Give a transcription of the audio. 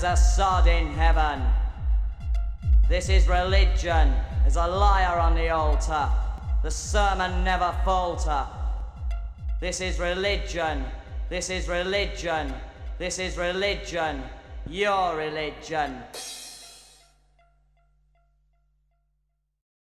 There's a sod in heaven. This is religion. There's a liar on the altar. The sermon never falter. This is religion. This is religion. This is religion. Your religion.